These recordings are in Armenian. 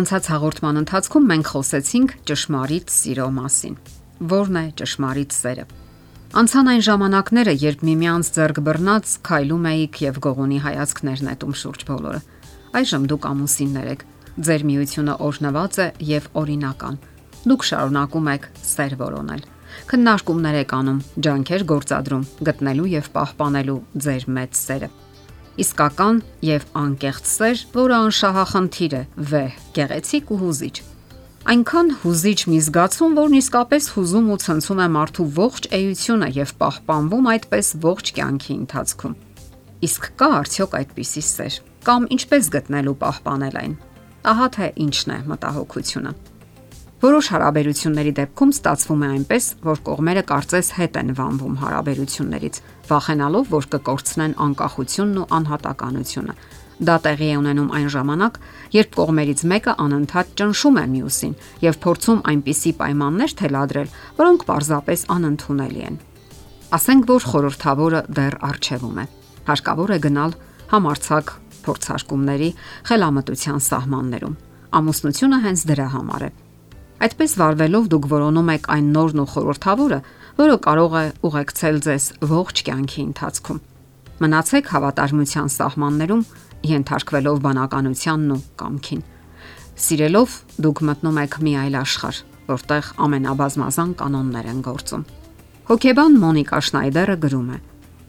Անցած հաղորդման ընթացքում մենք խոսեցինք ճշմարիտ սիրո մասին։ Որն է ճշմարիտ սերը։ Անցան այն ժամանակները, երբ միմյանց ձեռք բռնած քայլում էիք եւ գողունի հայացքներ նետում շուրջ բոլորը։ Այժմ դուք ամուսիններ եք։ Ձեր միությունը օրնված է եւ օրինական։ Դուք շարունակում եք սեր որոնել։ Քննարկումներ եք անում, ջանքեր գործադրում, գտնելու եւ պահպանելու ձեր մեծ սերը իսկական եւ անկեղծ սեր, որը անշահախնդիր է, վեհ, գեղեցիկ ու հուզիչ։ Այնքան հուզիչ մի զգացում, որն իսկապես հուզում ու ցնցում է մարդու ողջ էությունը եւ պահպանվում այդպես ողջ կյանքի ընթացքում։ Իսկ կա արդյոք այդպիսի սեր, կամ ինչպես գտնելու պահպանել այն։ Ահա թե ինչն է մտահոգությունը։ Որոշ հարաբերությունների դեպքում ստացվում է այնպես, որ կողմերը կարծես հետ են վանվում հարաբերություններից, վախենալով, որ կկորցնեն անկախությունն ու անհատականությունը։ Դա տեղի է ունենում այն ժամանակ, երբ կողմերից մեկը անընդհատ ճնշում է մյուսին եւ փորձում այնպիսի պայմաններ թելադրել, որոնք պարզապես անընդունելի են։ Ասենք որ խորհրդավորը դեռ արժևում է։ Հարկավոր է գնալ համարցակ փորձարկումների խելամտության սահմաններում։ Ամուսնությունը հենց դրա համար է Այդպես վարվելով դուք որոնում եք այն նորն ու խորթավորը, որը կարող է ուղեկցել ձեզ ողջ կյանքի ընթացքում։ Մնացեք հավատարմության սահմաններում, ենթարկվելով բանականությանն ու կամքին։ Սիրելով դուք մտնում եք մի այլ աշխարհ, որտեղ ամենաբազմազան կանոններ են գործում։ Հոկեբան Մոնիկա Շնայդերը գրում է.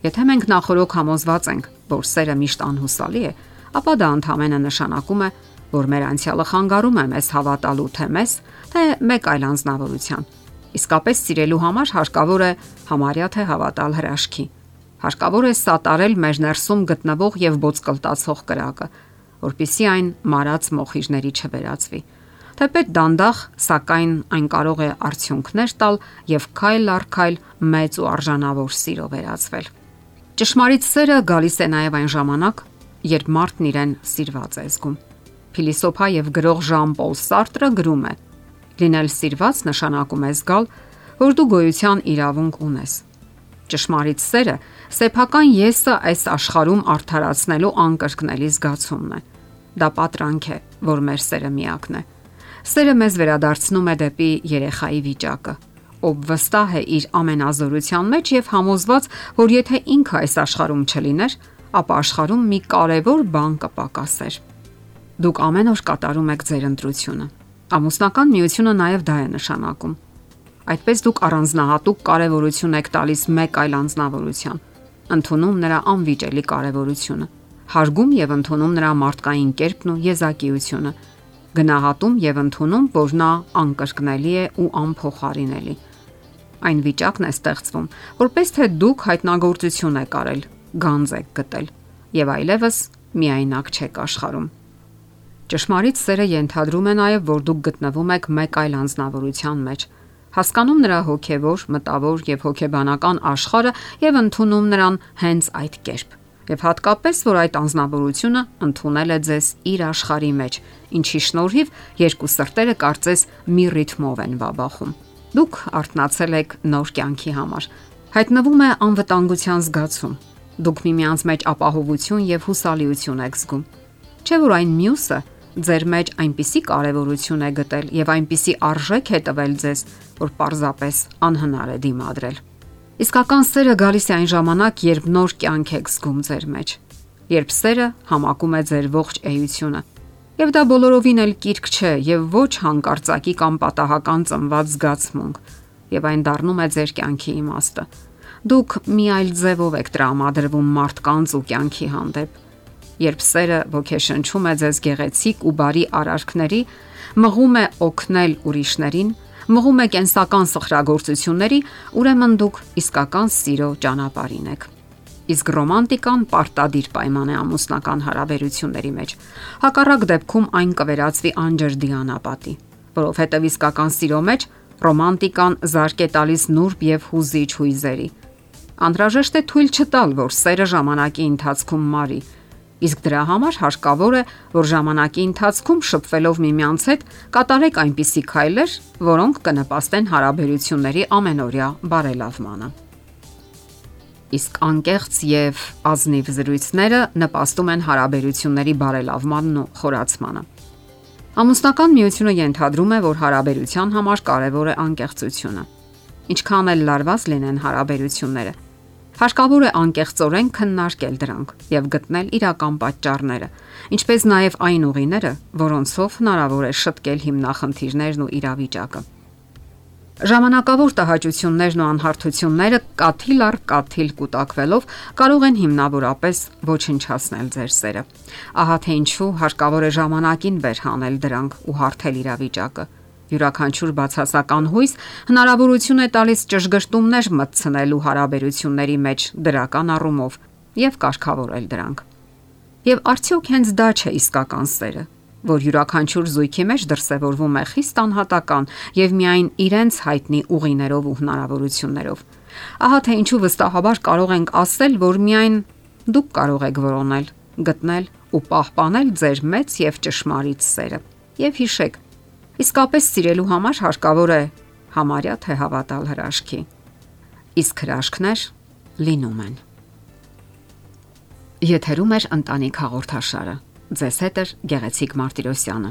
Եթե մենք նախորոք համոզված ենք, որ սերը միշտ անհուսալի է, ապա դա ընդհանրապես նշանակում է, որ մեր անցյալը խանգարում է մեզ հավատալու թե մեզ, թե մեկ այլ անznավորության։ Իսկապես սիրելու համար հարկավոր է համարյա թե հավատալ հրաշքի։ Հարկավոր է սատարել մեր ներսում գտնվող եւ ոցկլտացող կրակը, որpիսի այն մարած մոխիրների չվերածվի։ Թեպետ դանդաղ, սակայն այն կարող է արդյունքներ տալ եւ քայլ առ քայլ մեծ ու արժանավոր սիրո վերածվել։ Ճշմարիտ սերը գալիս է նաև այն ժամանակ, երբ մարդն իրեն սիրված է զգում։ Փիլիսոփա եւ գրող Ժան-Պոլ Սարտրը գրում է. Լինել սիրված նշանակում է զգալ, որ դու գոյության իրավունք ունես։ Ճշմարիտ սերը սեփական եսը այս աշխարհում արդարացնելու անկրկնելի զգացումն է։ Դա պատրանք է, որ մեր սերը միակն է։ Սերը մեզ վերադարձնում է դեպի երեխայի վիճակը, ով վստահ է իր ամենազորության մեջ եւ համոզված, որ եթե ինքը այս աշխարհում չլիներ, ապա աշխարհում մի կարևոր բան կպակասեր։ Դուք ամեն օր կատարում եք ձեր ընտրությունը։ Ամուսնական միությունը նաև դա է նշանակում։ Այդպես դուք առանձնահատուկ կարևորություն եք տալիս մեկ այլ անznավորության, ընդունում նրա անվիճելի կարևորությունը, հարգում եւ ընդունում նրա մարդկային կերպն ու եզակիությունը, գնահատում եւ ընդունում, որ նա անկրկնելի է ու անփոխարինելի։ Այն վիճակն է ստեղծվում, որպես թե դուք հայտնագործություն եք արել, գանձ եք գտել եւ այլևս միայնակ չեք աշխարում։ Ճշմարիտ սերը ենթադրում է նաև, որ դուք գտնվում եք մեկ այլ անznավորության մեջ, հասկանում նրա հոգևոր, մտավոր եւ հոգեբանական աշխարհը եւ ընդունում նրան հենց այդ կերպ։ Եվ հատկապես, որ այդ անznավորությունը ընդունել է ձեզ իր աշխարհի մեջ, ինչի շնորհիվ երկու սրտերը կարծես մի ռիթմով են վաբախում։ Դուք արթնացել եք նոր կյանքի համար։ Հայտնվում է անվտանգության զգացում։ Դուք միմյանց մեջ ապահովություն եւ հուսալիություն եք զգում։ Չէ՞ որ այն մյուսը ձեր մեջ այնպիսի կարևորություն է գտել եւ այնպիսի արժեք է տվել ձեզ, որ պարզապես անհնար է դիմադրել։ Իսկական սերը գալիս է այն ժամանակ, երբ նոր կյանք եք զգում ձեր մեջ, երբ սերը համակում է ձեր ողջ էությունը։ Եվ դա բոլորովին էլ կիրք չէ եւ ոչ հանկարծակի կամ պատահական ծնված զգացմունք, եւ այն դառնում է ձեր կյանքի իմաստը։ Դուք մի այլ ձևով եք տրամադրվում մարդկանց ու կյանքի հանդեպ երբ սերը ոգեշնչում է ձեզ գեղեցիկ ու բարի արարքների, մղում է օգնել ուրիշներին, մղում է կենսական սխրագործությունների, ուրեմն դուք իսկական սիրո ճանապարհին եք։ Իսկ ռոմանտիկան պարտադիր պայման է ամուսնական հարաբերությունների մեջ։ Հակառակ դեպքում այն կվերածվի անջրդիանապատի, որովհետև իսկական սիրո մեջ ռոմանտիկան զարգ է տալիս նուրբ եւ հուզիչ հույզերի։ Անհրաժեշտ է թույլ չտալ, որ սերը ժամանակի ընթացքում մարի, Իսկ դրա համար հարկավոր է, որ ժամանակի ընթացքում շփվելով միմյանց հետ կատարեք այնպիսի քայլեր, որոնք կնպաստեն հարաբերությունների ամենօրյա բարելավմանը։ Իսկ անկեղծ եւ ազնիվ զրույցները նպաստում են հարաբերությունների բարելավմանն ու խորացմանը։ Ամուսնական միությունը ենթադրում է, որ հարաբերության համար կարևոր է անկեղծությունը։ Ինչքան էլ լարված լինեն հարաբերությունները, հարկավոր է անկեղծորեն քննարկել դրանք եւ գտնել իրական պատճառները, ինչպես նաեւ այն ուղիները, որոնցով հնարավոր է շտկել հիմնախնդիրներն ու իրավիճակը։ Ժամանակավոր տհաճություններն ու անհարթությունները կաթիլ առ կաթիլ կուտակվելով կարող են հիմնավորապես ոչնչացնել ձեր սերը։ Ահա թե ինչու հարկավոր է ժամանակին վեր հանել դրանք ու հարթել իրավիճակը։ Յուրաքանչյուր բացասական հույս հնարավորություն է տալիս ճշգրտումներ մտցնելու հարաբերությունների մեջ դրական առումով եւ կարգավորել դրանք։ Եվ արդյոք հենց դա չէ իսկական սերը որ յուրաքանչյուր զույգի մեջ դրսևորվում է խիստ անհատական եւ միայն իրենց հայտնի ուղիներով ու հնարավորություններով։ Ահա թե ինչու վստահաբար կարող ենք ասել, որ միայն դուք կարող եք որոնել, գտնել ու պահպանել ձեր մեծ եւ ճշմարիտ սերը։ Եվ հիշեք, իսկապես սիրելու համար հարկավոր է համարյա թե հավատալ հրաշքի։ Իսկ հրաշքներ լինում են։ Եթերում է ընտանիք հաղորդաշարը։ Ձեզ հետ է Գեղեցիկ Մարտիրոսյանը։